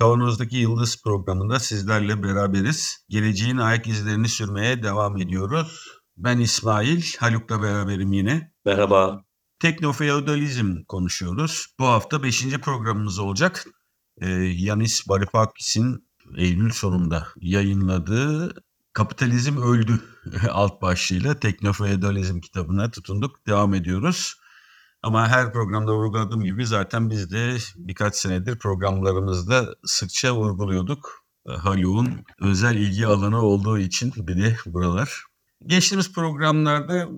Kavanoz'daki Yıldız programında sizlerle beraberiz. Geleceğin ayak izlerini sürmeye devam ediyoruz. Ben İsmail, Haluk'la beraberim yine. Merhaba. Teknofeodalizm konuşuyoruz. Bu hafta 5. programımız olacak. Ee, Yanis Varoufakis'in Eylül sonunda yayınladığı Kapitalizm Öldü alt başlığıyla Teknofeodalizm kitabına tutunduk. Devam ediyoruz. Ama her programda vurguladığım gibi zaten biz de birkaç senedir programlarımızda sıkça vurguluyorduk. Haluk'un özel ilgi alanı olduğu için bir de buralar. Geçtiğimiz programlarda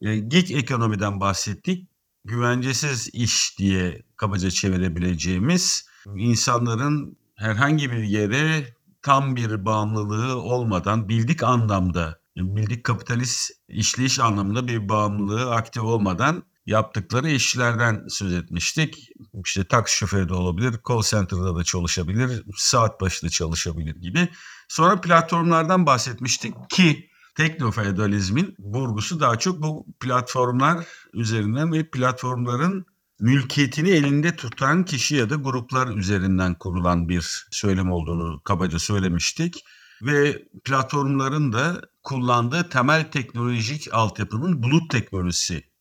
e, gig ekonomiden bahsettik. Güvencesiz iş diye kabaca çevirebileceğimiz insanların herhangi bir yere tam bir bağımlılığı olmadan bildik anlamda, bildik kapitalist işleyiş anlamında bir bağımlılığı aktif olmadan yaptıkları işlerden söz etmiştik. İşte taksi şoförü de olabilir, call center'da da çalışabilir, saat başı da çalışabilir gibi. Sonra platformlardan bahsetmiştik ki teknofeodalizmin vurgusu daha çok bu platformlar üzerinden ve platformların mülkiyetini elinde tutan kişi ya da gruplar üzerinden kurulan bir söylem olduğunu kabaca söylemiştik. Ve platformların da kullandığı temel teknolojik altyapının bulut teknolojisi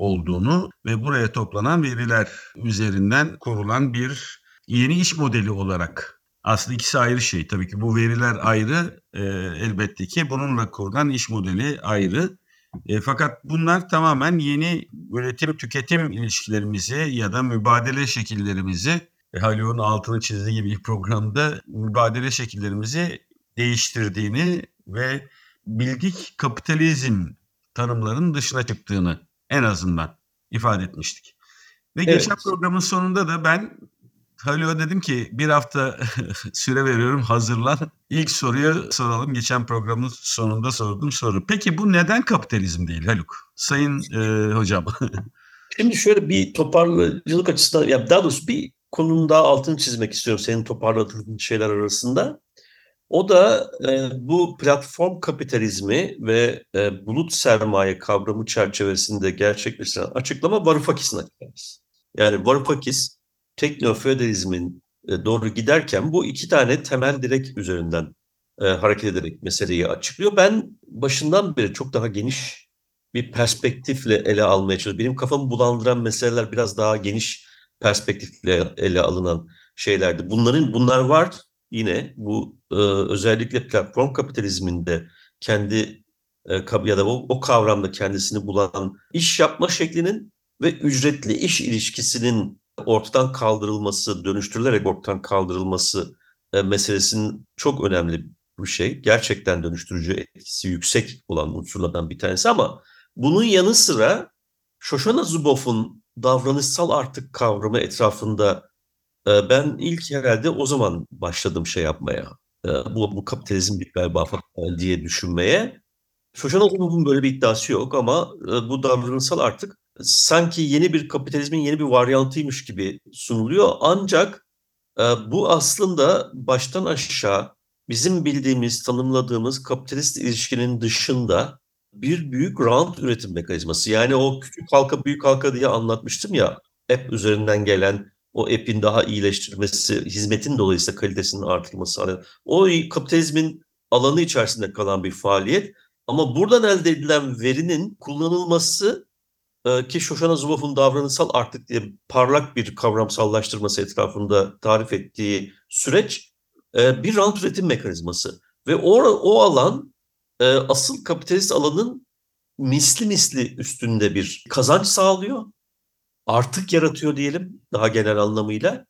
olduğunu ve buraya toplanan veriler üzerinden kurulan bir yeni iş modeli olarak aslında ikisi ayrı şey. Tabii ki bu veriler ayrı e, elbette ki bununla kurulan iş modeli ayrı. E, fakat bunlar tamamen yeni üretim tüketim ilişkilerimizi ya da mübadele şekillerimizi e, Haluk'un altını çizdiği gibi ilk programda mübadele şekillerimizi değiştirdiğini ve bildik kapitalizm tanımlarının dışına çıktığını en azından ifade etmiştik. Ve evet. geçen programın sonunda da ben Haluk'a dedim ki bir hafta süre veriyorum hazırlan. İlk soruyu soralım. Geçen programın sonunda sorduğum soru. Peki bu neden kapitalizm değil Haluk? Sayın e, hocam. Şimdi şöyle bir toparlayıcılık açısından, ya daha doğrusu bir konunun daha altını çizmek istiyorum senin toparladığın şeyler arasında. O da e, bu platform kapitalizmi ve e, bulut sermaye kavramı çerçevesinde gerçekleştiren açıklama Varoufakis'in açıklaması. Yani Varoufakis teknofeodalizmin e, doğru giderken bu iki tane temel direk üzerinden e, hareket ederek meseleyi açıklıyor. Ben başından beri çok daha geniş bir perspektifle ele almaya çalışıyorum. Benim kafamı bulandıran meseleler biraz daha geniş perspektifle ele alınan şeylerdi. Bunların bunlar var yine bu e, özellikle platform kapitalizminde kendi e, ya da o, o kavramda kendisini bulan iş yapma şeklinin ve ücretli iş ilişkisinin ortadan kaldırılması, dönüştürülerek ortadan kaldırılması e, meselesinin çok önemli bir şey. Gerçekten dönüştürücü etkisi yüksek olan unsurlardan bir tanesi ama bunun yanı sıra Shoshana Zuboff'un davranışsal artık kavramı etrafında ben ilk herhalde o zaman başladım şey yapmaya. E, bu, bu kapitalizm bir galiba diye düşünmeye. Shoshana Zuboff'un böyle bir iddiası yok ama e, bu davranışsal artık sanki yeni bir kapitalizmin yeni bir varyantıymış gibi sunuluyor. Ancak e, bu aslında baştan aşağı bizim bildiğimiz, tanımladığımız kapitalist ilişkinin dışında bir büyük rant üretim mekanizması. Yani o küçük halka büyük halka diye anlatmıştım ya app üzerinden gelen o app'in daha iyileştirmesi, hizmetin dolayısıyla kalitesinin artırılması. O kapitalizmin alanı içerisinde kalan bir faaliyet. Ama buradan elde edilen verinin kullanılması e, ki Shoshana Zuboff'un davranışsal artık diye parlak bir kavramsallaştırması etrafında tarif ettiği süreç e, bir rant üretim mekanizması. Ve o, o alan e, asıl kapitalist alanın misli misli üstünde bir kazanç sağlıyor. Artık yaratıyor diyelim daha genel anlamıyla.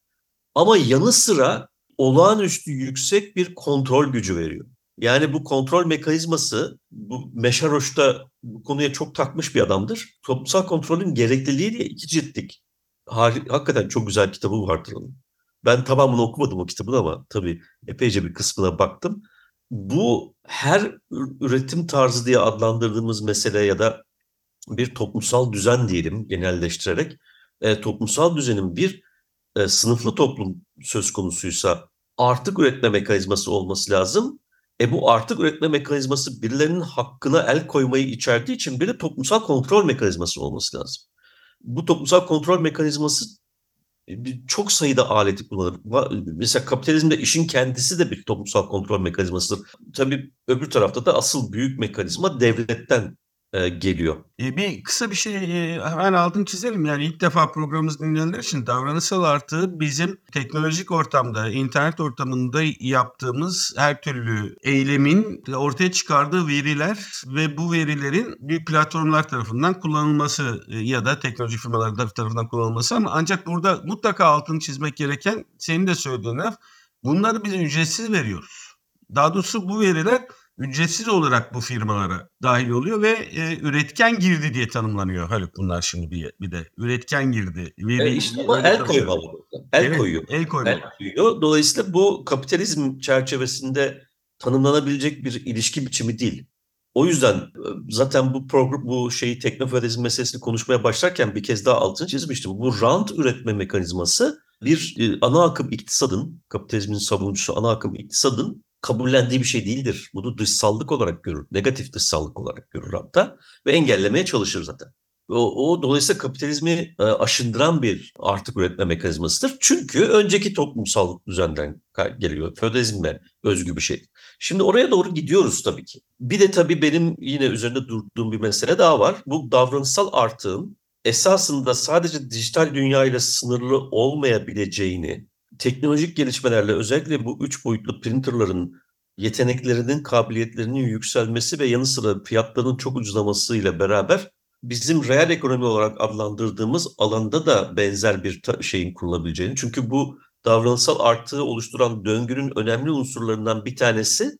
Ama yanı sıra olağanüstü yüksek bir kontrol gücü veriyor. Yani bu kontrol mekanizması, bu Meşaroş'ta bu konuya çok takmış bir adamdır. Toplumsal kontrolün gerekliliği diye iki ciltlik. Hakikaten çok güzel kitabı vardır onun. Ben tamamını okumadım o kitabın ama tabii epeyce bir kısmına baktım. Bu her üretim tarzı diye adlandırdığımız mesele ya da bir toplumsal düzen diyelim genelleştirerek e, toplumsal düzenin bir e, sınıflı toplum söz konusuysa artık üretme mekanizması olması lazım. E bu artık üretme mekanizması birilerinin hakkına el koymayı içerdiği için bir de toplumsal kontrol mekanizması olması lazım. Bu toplumsal kontrol mekanizması e, çok sayıda aleti kullanır. Mesela kapitalizmde işin kendisi de bir toplumsal kontrol mekanizmasıdır. Tabii öbür tarafta da asıl büyük mekanizma devletten e, geliyor. E, bir kısa bir şey e, hemen altını çizelim. Yani ilk defa programımızı dinleyenler için davranışsal artı bizim teknolojik ortamda, internet ortamında yaptığımız her türlü eylemin ortaya çıkardığı veriler ve bu verilerin bir platformlar tarafından kullanılması e, ya da teknoloji firmaları tarafından kullanılması ama ancak burada mutlaka altını çizmek gereken senin de söylediğin laf bunları biz ücretsiz veriyoruz. Daha doğrusu bu veriler ücretsiz olarak bu firmalara dahil oluyor ve e, üretken girdi diye tanımlanıyor Haluk bunlar şimdi bir, bir de üretken girdi. Veri, e işte ama el koyma El evet, koyuyor. El koyma. El koyuyor. Dolayısıyla bu kapitalizm çerçevesinde tanımlanabilecek bir ilişki biçimi değil. O yüzden e, zaten bu program bu şeyi teknofeodalizm meselesini konuşmaya başlarken bir kez daha altını çizmiştim. Bu rant üretme mekanizması bir e, ana akım iktisadın, kapitalizmin savunucusu ana akım iktisadın kabullendiği bir şey değildir. Bunu dışsallık olarak görür. Negatif dışsallık olarak görür hatta ve engellemeye çalışır zaten. O, o dolayısıyla kapitalizmi e, aşındıran bir artık üretme mekanizmasıdır. Çünkü önceki toplumsal düzenden geliyor. Feodalizme özgü bir şey. Şimdi oraya doğru gidiyoruz tabii ki. Bir de tabii benim yine üzerinde durduğum bir mesele daha var. Bu davranışsal artığın esasında sadece dijital dünya ile sınırlı olmayabileceğini teknolojik gelişmelerle özellikle bu üç boyutlu printerların yeteneklerinin, kabiliyetlerinin yükselmesi ve yanı sıra fiyatlarının çok ucuzlamasıyla beraber bizim reel ekonomi olarak adlandırdığımız alanda da benzer bir şeyin kurulabileceğini. Çünkü bu davranışsal artığı oluşturan döngünün önemli unsurlarından bir tanesi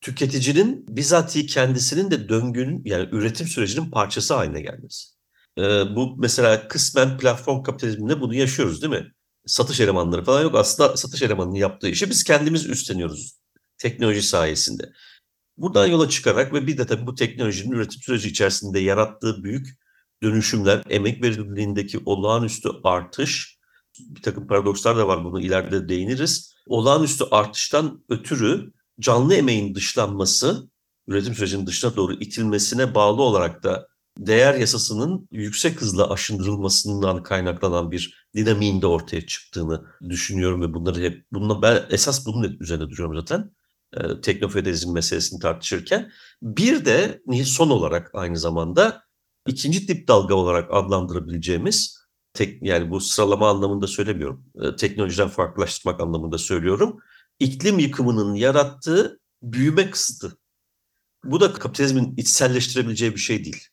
tüketicinin bizatihi kendisinin de döngünün yani üretim sürecinin parçası haline gelmesi. Ee, bu mesela kısmen platform kapitalizminde bunu yaşıyoruz değil mi? Satış elemanları falan yok. Aslında satış elemanının yaptığı işi biz kendimiz üstleniyoruz teknoloji sayesinde. Buradan yola çıkarak ve bir de tabii bu teknolojinin üretim süreci içerisinde yarattığı büyük dönüşümler, emek verimliliğindeki olağanüstü artış, bir takım paradokslar da var bunu ileride değiniriz. Olağanüstü artıştan ötürü canlı emeğin dışlanması, üretim sürecinin dışına doğru itilmesine bağlı olarak da değer yasasının yüksek hızla aşındırılmasından kaynaklanan bir dinamiğin de ortaya çıktığını düşünüyorum ve bunları hep bununla ben esas bunun üzerine duruyorum zaten. E, teknofeodalizm meselesini tartışırken. Bir de son olarak aynı zamanda ikinci tip dalga olarak adlandırabileceğimiz tek, yani bu sıralama anlamında söylemiyorum. E, teknolojiden farklılaştırmak anlamında söylüyorum. İklim yıkımının yarattığı büyüme kısıtı. Bu da kapitalizmin içselleştirebileceği bir şey değil.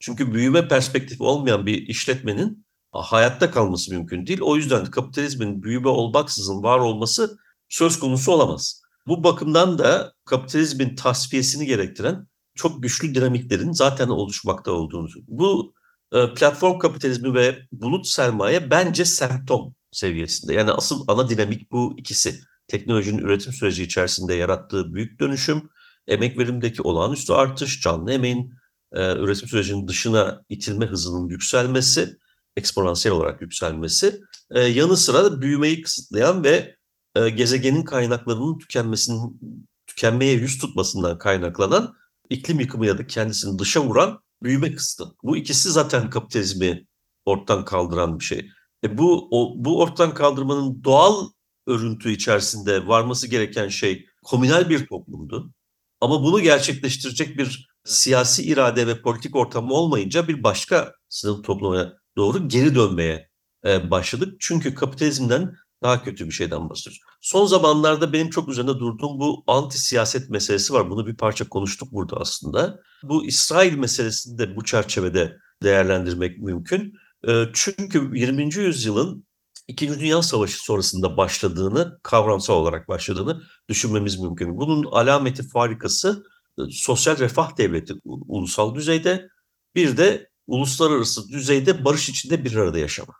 Çünkü büyüme perspektifi olmayan bir işletmenin hayatta kalması mümkün değil. O yüzden kapitalizmin büyüme olmaksızın var olması söz konusu olamaz. Bu bakımdan da kapitalizmin tasfiyesini gerektiren çok güçlü dinamiklerin zaten oluşmakta olduğunu. Bu e, platform kapitalizmi ve bulut sermaye bence semptom seviyesinde. Yani asıl ana dinamik bu ikisi. Teknolojinin üretim süreci içerisinde yarattığı büyük dönüşüm, emek verimdeki olağanüstü artış, canlı emeğin e, üretim sürecinin dışına itilme hızının yükselmesi, eksponansiyel olarak yükselmesi, e, yanı sıra da büyümeyi kısıtlayan ve e, gezegenin kaynaklarının tükenmesinin tükenmeye yüz tutmasından kaynaklanan iklim yıkımı ya da kendisini dışa vuran büyüme kısıtı. Bu ikisi zaten kapitalizmi ortadan kaldıran bir şey. E bu o, bu ortadan kaldırmanın doğal örüntü içerisinde varması gereken şey komünel bir toplumdu. Ama bunu gerçekleştirecek bir siyasi irade ve politik ortamı olmayınca bir başka sınıf topluma doğru geri dönmeye e, başladık. Çünkü kapitalizmden daha kötü bir şeyden bahsediyoruz. Son zamanlarda benim çok üzerinde durduğum bu anti siyaset meselesi var. Bunu bir parça konuştuk burada aslında. Bu İsrail meselesini de bu çerçevede değerlendirmek mümkün. E, çünkü 20. yüzyılın İkinci Dünya Savaşı sonrasında başladığını, kavramsal olarak başladığını düşünmemiz mümkün. Bunun alameti farikası sosyal refah devleti ulusal düzeyde, bir de uluslararası düzeyde barış içinde bir arada yaşama.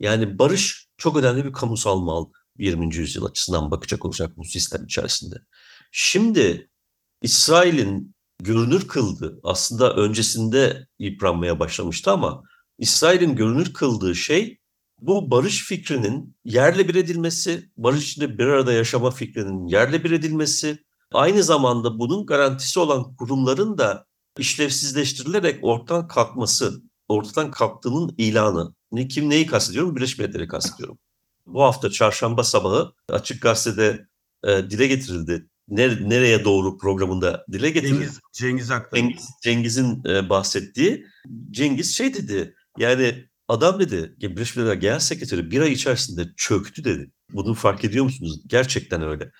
Yani barış çok önemli bir kamusal mal. 20. yüzyıl açısından bakacak olacak bu sistem içerisinde. Şimdi İsrail'in görünür kıldığı aslında öncesinde yıpranmaya başlamıştı ama İsrail'in görünür kıldığı şey bu barış fikrinin yerle bir edilmesi, barış içinde bir arada yaşama fikrinin yerle bir edilmesi, aynı zamanda bunun garantisi olan kurumların da işlevsizleştirilerek ortadan kalkması, ortadan kalktığının ilanı. Ne, kim neyi kastediyorum? Birleşmiş Milletleri kastediyorum. Bu hafta çarşamba sabahı Açık Gazete'de e, dile getirildi. Nere, nereye doğru programında dile getirildi. Cengiz, Cengiz Aktar. Cengiz, Cengiz'in e, bahsettiği. Cengiz şey dedi yani adam dedi Birleşmiş Milletler Genel Sekreteri bir ay içerisinde çöktü dedi. Bunu fark ediyor musunuz? Gerçekten öyle.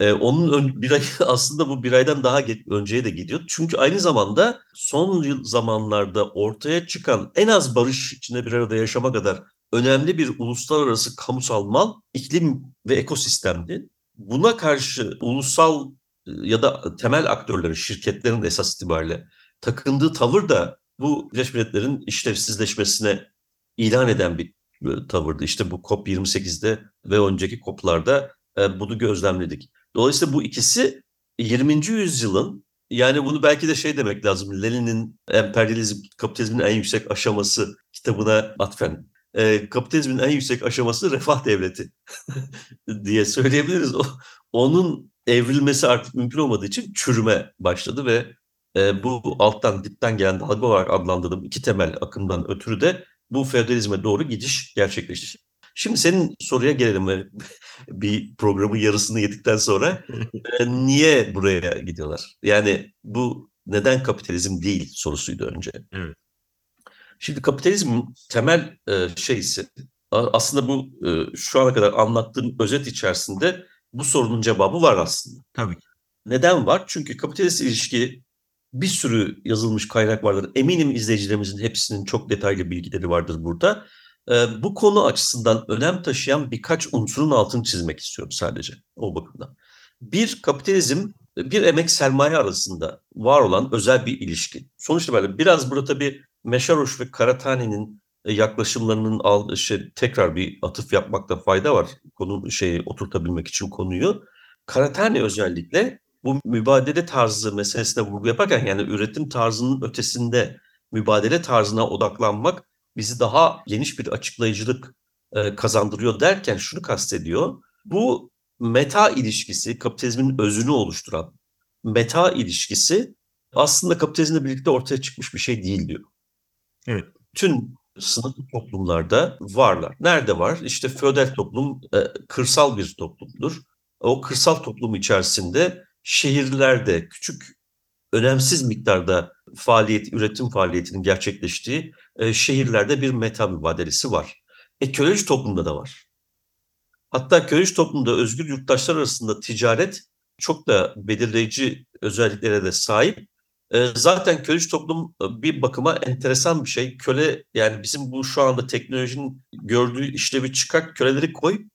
Ee, onun ön, bir ay aslında bu bir aydan daha geç, önceye de gidiyor. Çünkü aynı zamanda son yıl zamanlarda ortaya çıkan en az barış içinde bir arada yaşama kadar önemli bir uluslararası kamusal mal iklim ve ekosistemdi. Buna karşı ulusal ya da temel aktörlerin, şirketlerin esas itibariyle takındığı tavır da bu Birleşmiş Milletler'in işlevsizleşmesine ilan eden bir tavırdı. İşte bu COP28'de ve önceki COP'larda bunu gözlemledik. Dolayısıyla bu ikisi 20. yüzyılın yani bunu belki de şey demek lazım. Lenin'in emperyalizm, kapitalizmin en yüksek aşaması kitabına atfen. E, kapitalizmin en yüksek aşaması refah devleti diye söyleyebiliriz. O, onun evrilmesi artık mümkün olmadığı için çürüme başladı ve e, bu alttan dipten gelen dalga olarak adlandırdığım iki temel akımdan ötürü de bu feodalizme doğru gidiş gerçekleşti. Şimdi senin soruya gelelim. bir programın yarısını yedikten sonra e, niye buraya gidiyorlar? Yani bu neden kapitalizm değil sorusuydu önce. Evet. Şimdi kapitalizmin temel e, şeysi aslında bu e, şu ana kadar anlattığım özet içerisinde bu sorunun cevabı var aslında. Tabii Neden var? Çünkü kapitalist ilişki bir sürü yazılmış kaynak vardır. Eminim izleyicilerimizin hepsinin çok detaylı bilgileri vardır burada. Ee, bu konu açısından önem taşıyan birkaç unsurun altını çizmek istiyorum sadece o bakımdan. Bir, kapitalizm bir emek sermaye arasında var olan özel bir ilişki. Sonuçta böyle biraz burada tabii Meşaroş ve Karatani'nin yaklaşımlarının al, şey, tekrar bir atıf yapmakta fayda var. Konu şeyi oturtabilmek için konuyu. Karatani özellikle bu mübadele tarzı meselesine vurgu yaparken yani üretim tarzının ötesinde mübadele tarzına odaklanmak bizi daha geniş bir açıklayıcılık e, kazandırıyor derken şunu kastediyor. Bu meta ilişkisi kapitalizmin özünü oluşturan meta ilişkisi aslında kapitalizmle birlikte ortaya çıkmış bir şey değil diyor. Evet. Tüm sınıflı toplumlarda varlar. Nerede var? İşte feodal toplum e, kırsal bir toplumdur. O kırsal toplum içerisinde şehirlerde küçük önemsiz miktarda faaliyet, üretim faaliyetinin gerçekleştiği e, şehirlerde bir meta mübadelesi var. E köleci toplumda da var. Hatta köleci toplumda özgür yurttaşlar arasında ticaret çok da belirleyici özelliklere de sahip. E, zaten köleci toplum e, bir bakıma enteresan bir şey. Köle yani bizim bu şu anda teknolojinin gördüğü işlevi çıkart, köleleri koy.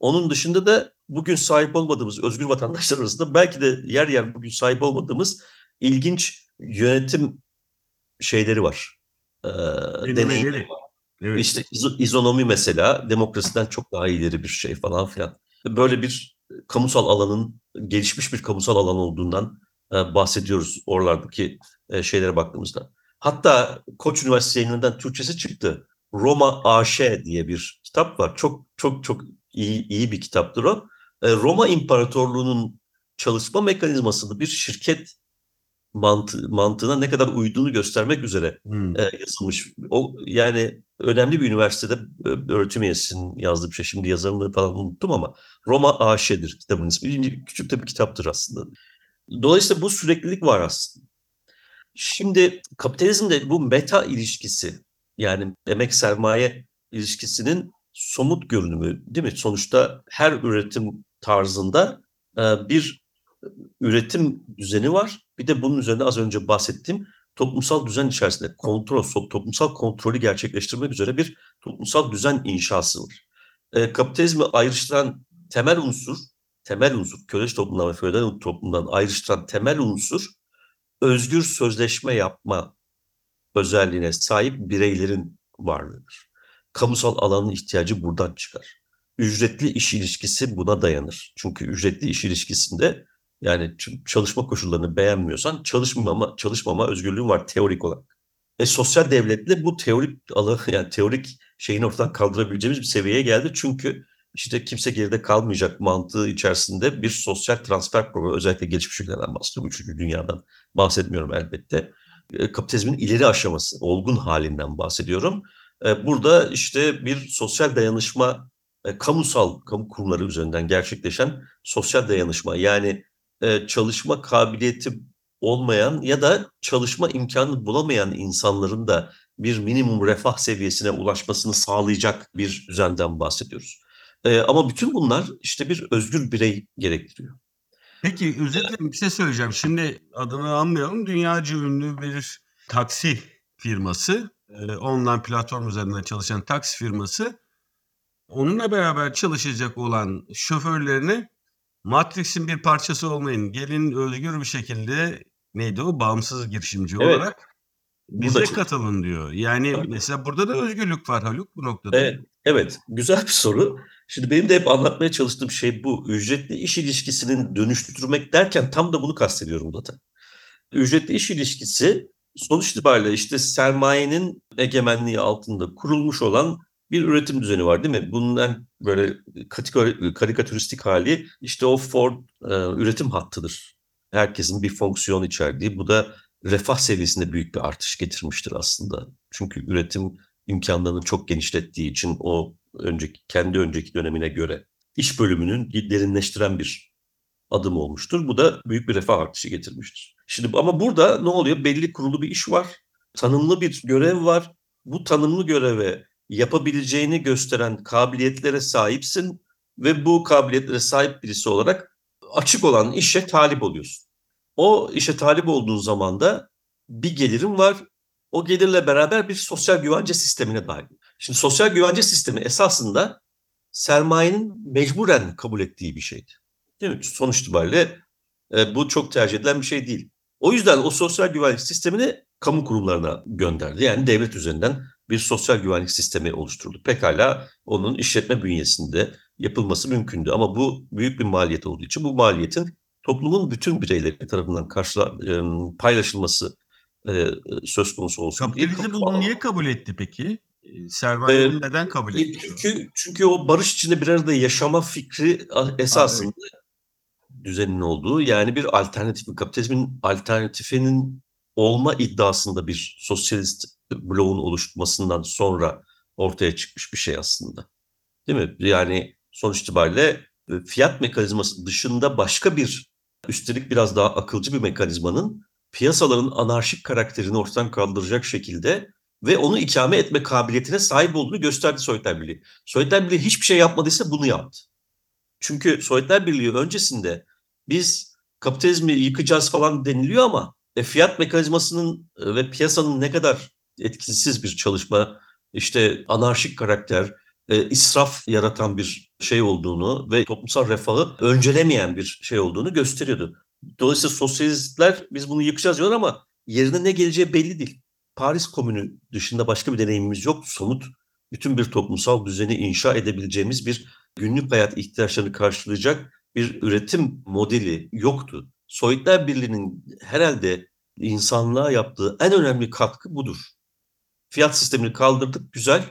Onun dışında da bugün sahip olmadığımız özgür vatandaşlar arasında belki de yer yer bugün sahip olmadığımız ilginç yönetim şeyleri var. Ee, deneyimleri var. Evet. İşte izonomi mesela demokrasiden çok daha ileri bir şey falan filan. Böyle bir kamusal alanın gelişmiş bir kamusal alan olduğundan e, bahsediyoruz oralardaki e, şeylere baktığımızda. Hatta Koç Üniversitesi yayınlarından Türkçesi çıktı. Roma AŞ diye bir kitap var. Çok çok çok iyi, iyi bir kitaptır o. E, Roma İmparatorluğu'nun çalışma mekanizmasını bir şirket mantı, mantığına ne kadar uyduğunu göstermek üzere hmm. e, yazılmış. O yani önemli bir üniversitede e, öğretim üyesinin yazdığı bir şey. Şimdi yazarını falan unuttum ama Roma AŞ'dir kitabın ismi. Küçük de bir kitaptır aslında. Dolayısıyla bu süreklilik var aslında. Şimdi kapitalizmde bu meta ilişkisi yani emek sermaye ilişkisinin somut görünümü değil mi? Sonuçta her üretim tarzında e, bir üretim düzeni var. Bir de bunun üzerine az önce bahsettiğim toplumsal düzen içerisinde kontrol, toplumsal kontrolü gerçekleştirmek üzere bir toplumsal düzen inşası var. E, kapitalizmi ayrıştıran temel unsur, temel unsur, köleci toplumdan ve feodal toplumdan ayrıştıran temel unsur özgür sözleşme yapma özelliğine sahip bireylerin varlığıdır. Kamusal alanın ihtiyacı buradan çıkar. ücretli iş ilişkisi buna dayanır. Çünkü ücretli iş ilişkisinde yani çalışma koşullarını beğenmiyorsan çalışmama çalışmama özgürlüğün var teorik olarak. E sosyal devletle bu teorik alı yani teorik şeyin ortadan kaldırabileceğimiz bir seviyeye geldi. Çünkü işte kimse geride kalmayacak mantığı içerisinde bir sosyal transfer programı özellikle gelişmiş ülkelerden bahsediyorum. Üçüncü dünyadan bahsetmiyorum elbette. E, kapitalizmin ileri aşaması, olgun halinden bahsediyorum. E, burada işte bir sosyal dayanışma, e, kamusal, kamu kurumları üzerinden gerçekleşen sosyal dayanışma yani çalışma kabiliyeti olmayan ya da çalışma imkanı bulamayan insanların da bir minimum refah seviyesine ulaşmasını sağlayacak bir düzenden bahsediyoruz. Ee, ama bütün bunlar işte bir özgür birey gerektiriyor. Peki özetle bir şey söyleyeceğim. Şimdi adını anmayalım. Dünyaca ünlü bir taksi firması, online platform üzerinden çalışan taksi firması onunla beraber çalışacak olan şoförlerini Matrix'in bir parçası olmayın. Gelin özgür bir şekilde neydi o? Bağımsız girişimci evet. olarak bize Burada katılın diyor. Yani Tabii. mesela burada da özgürlük var Haluk bu noktada. Evet, evet. Güzel bir soru. Şimdi benim de hep anlatmaya çalıştığım şey bu. Ücretli iş ilişkisinin dönüştürmek derken tam da bunu kastediyorum zaten. Ücretli iş ilişkisi sonuç itibariyle işte sermayenin egemenliği altında kurulmuş olan bir üretim düzeni var değil mi? Bundan böyle karikatüristik hali işte o Ford e, üretim hattıdır. Herkesin bir fonksiyon içerdiği. Bu da refah seviyesinde büyük bir artış getirmiştir aslında. Çünkü üretim imkanlarını çok genişlettiği için o önceki kendi önceki dönemine göre iş bölümünün derinleştiren bir adım olmuştur. Bu da büyük bir refah artışı getirmiştir. Şimdi ama burada ne oluyor? Belli kurulu bir iş var. Tanımlı bir görev var. Bu tanımlı göreve yapabileceğini gösteren kabiliyetlere sahipsin ve bu kabiliyetlere sahip birisi olarak açık olan işe talip oluyorsun. O işe talip olduğun zaman da bir gelirin var. O gelirle beraber bir sosyal güvence sistemine dahil. Şimdi sosyal güvence sistemi esasında sermayenin mecburen kabul ettiği bir şeydi. Değil mi? Sonuç itibariyle e, bu çok tercih edilen bir şey değil. O yüzden o sosyal güvenlik sistemini kamu kurumlarına gönderdi. Yani devlet üzerinden bir sosyal güvenlik sistemi oluşturuldu. Pekala onun işletme bünyesinde yapılması mümkündü ama bu büyük bir maliyet olduğu için bu maliyetin toplumun bütün bireyleri tarafından karşıla, paylaşılması söz konusu olsun. Kapitalizm bunu niye kabul etti peki? Sermaye ee, neden kabul etti? Çünkü, çünkü o barış içinde bir arada yaşama fikri esasında evet. düzenin olduğu yani bir alternatif, kapitalizmin alternatifinin olma iddiasında bir sosyalist bloğun oluşmasından sonra ortaya çıkmış bir şey aslında. Değil mi? Yani sonuç itibariyle fiyat mekanizması dışında başka bir üstelik biraz daha akılcı bir mekanizmanın piyasaların anarşik karakterini ortadan kaldıracak şekilde ve onu ikame etme kabiliyetine sahip olduğunu gösterdi Sovyetler Birliği. Sovyetler Birliği hiçbir şey yapmadıysa bunu yaptı. Çünkü Sovyetler Birliği öncesinde biz kapitalizmi yıkacağız falan deniliyor ama e, fiyat mekanizmasının e, ve piyasanın ne kadar etkisiz bir çalışma, işte anarşik karakter, e, israf yaratan bir şey olduğunu ve toplumsal refahı öncelemeyen bir şey olduğunu gösteriyordu. Dolayısıyla sosyalistler biz bunu yıkacağız diyorlar ama yerine ne geleceği belli değil. Paris Komünü dışında başka bir deneyimimiz yok. Somut bütün bir toplumsal düzeni inşa edebileceğimiz bir günlük hayat ihtiyaçlarını karşılayacak bir üretim modeli yoktu. Sovyetler Birliği'nin herhalde insanlığa yaptığı en önemli katkı budur. Fiyat sistemini kaldırdık, güzel.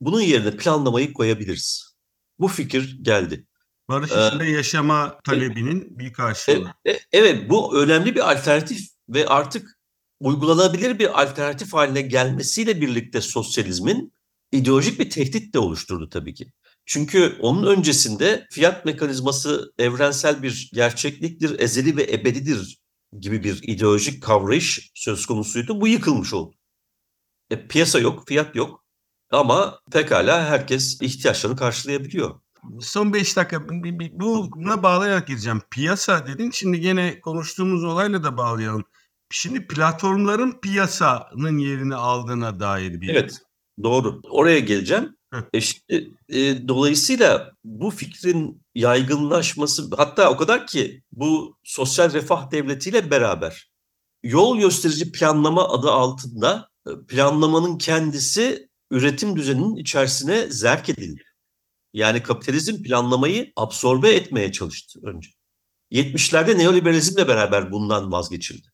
Bunun yerine planlamayı koyabiliriz. Bu fikir geldi. Barış ee, içinde yaşama talebinin bir karşılığı. E, e, evet bu önemli bir alternatif ve artık uygulanabilir bir alternatif haline gelmesiyle birlikte sosyalizmin ideolojik bir tehdit de oluşturdu tabii ki. Çünkü onun öncesinde fiyat mekanizması evrensel bir gerçekliktir, ezeli ve ebedidir gibi bir ideolojik kavrayış söz konusuydu. Bu yıkılmış oldu. E, piyasa yok, fiyat yok ama pekala herkes ihtiyaçlarını karşılayabiliyor. Son 5 dakika buna bağlayarak gireceğim. Piyasa dedin. Şimdi gene konuştuğumuz olayla da bağlayalım. Şimdi platformların piyasanın yerini aldığına dair bir... Evet doğru. Oraya geleceğim. E şimdi, e, dolayısıyla bu fikrin yaygınlaşması hatta o kadar ki bu sosyal refah devletiyle beraber yol gösterici planlama adı altında planlamanın kendisi üretim düzeninin içerisine zerk edildi. Yani kapitalizm planlamayı absorbe etmeye çalıştı önce. 70'lerde neoliberalizmle beraber bundan vazgeçildi.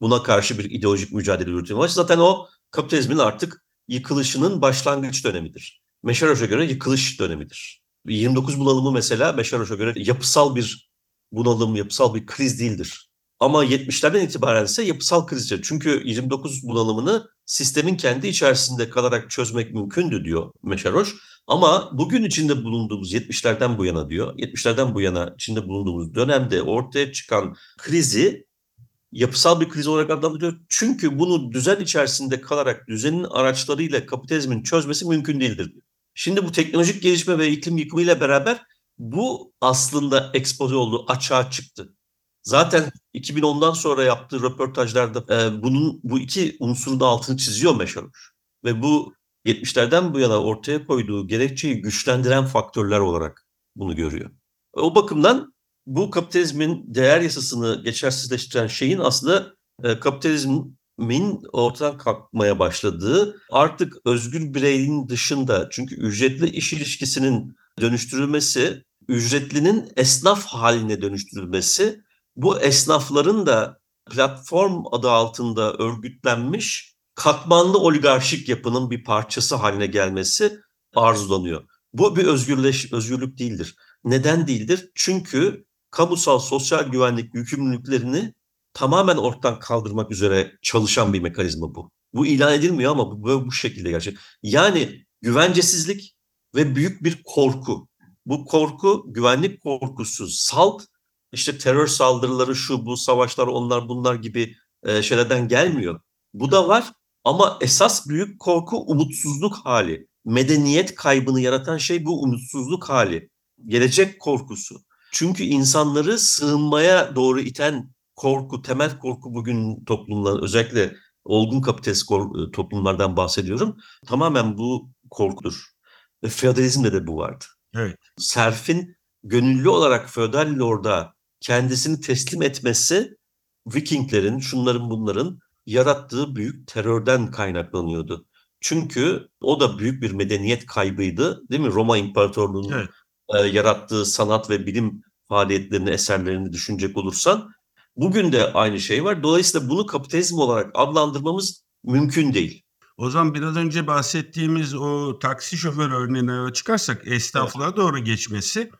Buna karşı bir ideolojik mücadele yürütülmüş. Zaten o kapitalizmin artık yıkılışının başlangıç dönemidir. Meşaroş'a göre yıkılış dönemidir. 29 bunalımı mesela Meşaroş'a göre yapısal bir bunalım, yapısal bir kriz değildir. Ama 70'lerden itibaren ise yapısal krizdir. Çünkü 29 bunalımını sistemin kendi içerisinde kalarak çözmek mümkündü diyor Meşaroş. Ama bugün içinde bulunduğumuz 70'lerden bu yana diyor, 70'lerden bu yana içinde bulunduğumuz dönemde ortaya çıkan krizi yapısal bir kriz olarak adlandırıyor. Çünkü bunu düzen içerisinde kalarak düzenin araçlarıyla kapitalizmin çözmesi mümkün değildir. Şimdi bu teknolojik gelişme ve iklim yıkımıyla beraber bu aslında ekspoze oldu, açığa çıktı. Zaten 2010'dan sonra yaptığı röportajlarda e, bunun bu iki unsurun altını çiziyor Meşaroş. Ve bu 70'lerden bu yana ortaya koyduğu gerekçeyi güçlendiren faktörler olarak bunu görüyor. O bakımdan bu kapitalizmin değer yasasını geçersizleştiren şeyin aslında e, kapitalizmin ortadan kalkmaya başladığı artık özgür bireyin dışında çünkü ücretli iş ilişkisinin dönüştürülmesi, ücretlinin esnaf haline dönüştürülmesi, bu esnafların da platform adı altında örgütlenmiş katmanlı oligarşik yapının bir parçası haline gelmesi arzulanıyor. Bu bir özgürleş, özgürlük değildir. Neden değildir? Çünkü kamusal sosyal güvenlik yükümlülüklerini tamamen ortadan kaldırmak üzere çalışan bir mekanizma bu. Bu ilan edilmiyor ama bu, bu, şekilde gerçek. Yani güvencesizlik ve büyük bir korku. Bu korku güvenlik korkusu, salt işte terör saldırıları şu bu savaşlar onlar bunlar gibi e, şeylerden gelmiyor. Bu da var ama esas büyük korku umutsuzluk hali. Medeniyet kaybını yaratan şey bu umutsuzluk hali. Gelecek korkusu. Çünkü insanları sığınmaya doğru iten korku, temel korku bugün toplumlar özellikle olgun kapitalist e, toplumlardan bahsediyorum. Tamamen bu korkudur. Feodalizmde de bu vardı. Evet. Serf'in gönüllü olarak feodal lorda kendisini teslim etmesi Vikinglerin, şunların bunların yarattığı büyük terörden kaynaklanıyordu. Çünkü o da büyük bir medeniyet kaybıydı değil mi? Roma İmparatorluğu'nun evet. e, yarattığı sanat ve bilim faaliyetlerini, eserlerini düşünecek olursan bugün de aynı şey var. Dolayısıyla bunu kapitalizm olarak adlandırmamız mümkün değil. O zaman biraz önce bahsettiğimiz o taksi şoförü örneğine çıkarsak esnaflığa evet. doğru geçmesi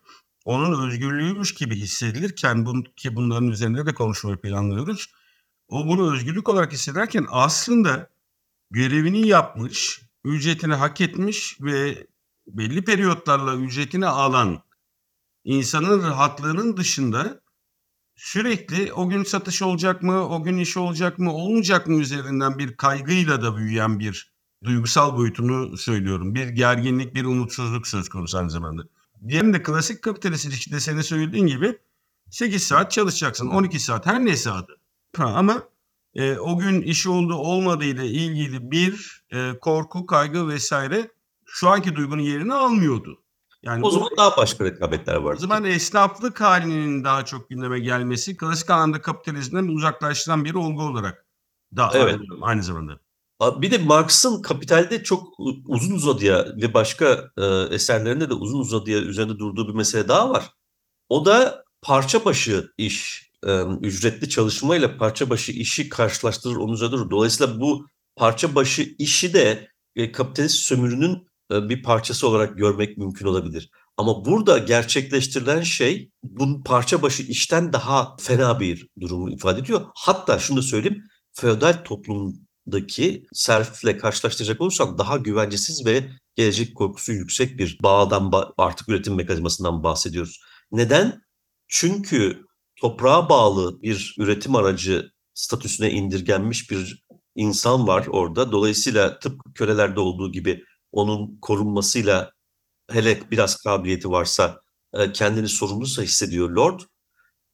onun özgürlüğüymüş gibi hissedilirken bun, ki bunların üzerinde de konuşmayı planlıyoruz. O bunu özgürlük olarak hissederken aslında görevini yapmış, ücretini hak etmiş ve belli periyotlarla ücretini alan insanın rahatlığının dışında sürekli o gün satış olacak mı, o gün iş olacak mı, olmayacak mı üzerinden bir kaygıyla da büyüyen bir duygusal boyutunu söylüyorum. Bir gerginlik, bir umutsuzluk söz konusu aynı zamanda. Diğerinde de klasik kapitalist ilişkide senin söylediğin gibi 8 saat çalışacaksın, 12 saat her neyse adı. Ama e, o gün işi oldu olmadığı ile ilgili bir e, korku, kaygı vesaire şu anki duygunun yerini almıyordu. Yani o zaman bu, daha başka rekabetler var. O zaman esnaflık halinin daha çok gündeme gelmesi klasik anlamda kapitalizmden uzaklaştıran bir olgu olarak da evet. aynı zamanda. Bir de Marx'ın Kapital'de çok uzun uzadıya ve başka e, eserlerinde de uzun uzadıya üzerinde durduğu bir mesele daha var. O da parça başı iş, e, ücretli çalışmayla parça başı işi karşılaştırır, onun üzerinde durur. Dolayısıyla bu parça başı işi de e, kapitalist sömürünün e, bir parçası olarak görmek mümkün olabilir. Ama burada gerçekleştirilen şey bu parça başı işten daha fena bir durumu ifade ediyor. Hatta şunu da söyleyeyim, feodal toplumdaki serfle karşılaştıracak olursak daha güvencesiz ve gelecek korkusu yüksek bir bağdan artık üretim mekanizmasından bahsediyoruz. Neden? Çünkü toprağa bağlı bir üretim aracı statüsüne indirgenmiş bir insan var orada. Dolayısıyla tıpkı kölelerde olduğu gibi onun korunmasıyla hele biraz kabiliyeti varsa e, kendini sorumlusa hissediyor Lord.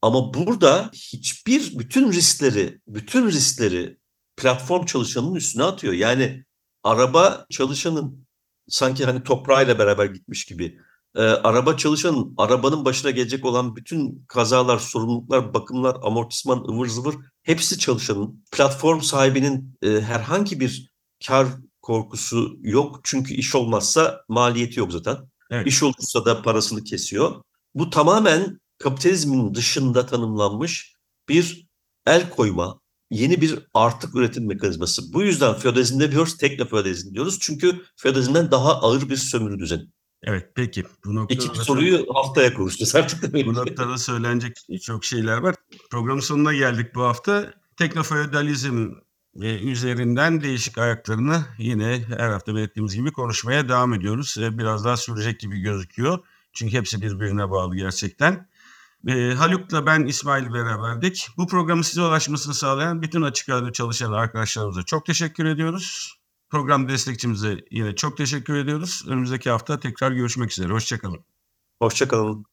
Ama burada hiçbir bütün riskleri, bütün riskleri platform çalışanının üstüne atıyor. Yani araba çalışanın sanki hani toprağıyla beraber gitmiş gibi. E, araba çalışanın, arabanın başına gelecek olan bütün kazalar, sorumluluklar, bakımlar, amortisman, ıvır zıvır hepsi çalışanın. Platform sahibinin e, herhangi bir kar korkusu yok. Çünkü iş olmazsa maliyeti yok zaten. Evet. İş olursa da parasını kesiyor. Bu tamamen kapitalizmin dışında tanımlanmış bir el koyma, yeni bir artık üretim mekanizması. Bu yüzden feodalizm demiyoruz, teknofeodalizm diyoruz. Çünkü feodalizmden daha ağır bir sömürü düzeni. Evet peki. Bu noktada, İkinci soruyu haftaya konuşacağız artık bu noktada söylenecek çok şeyler var. Programın sonuna geldik bu hafta. Teknofeodalizm üzerinden değişik ayaklarını yine her hafta belirttiğimiz gibi konuşmaya devam ediyoruz. Biraz daha sürecek gibi gözüküyor. Çünkü hepsi birbirine bağlı gerçekten. E, Haluk'la ben İsmail beraberdik. Bu programı size ulaşmasını sağlayan bütün Açık Radyo çalışan arkadaşlarımıza çok teşekkür ediyoruz. Program destekçimize yine çok teşekkür ediyoruz. Önümüzdeki hafta tekrar görüşmek üzere. Hoşçakalın. Hoşçakalın.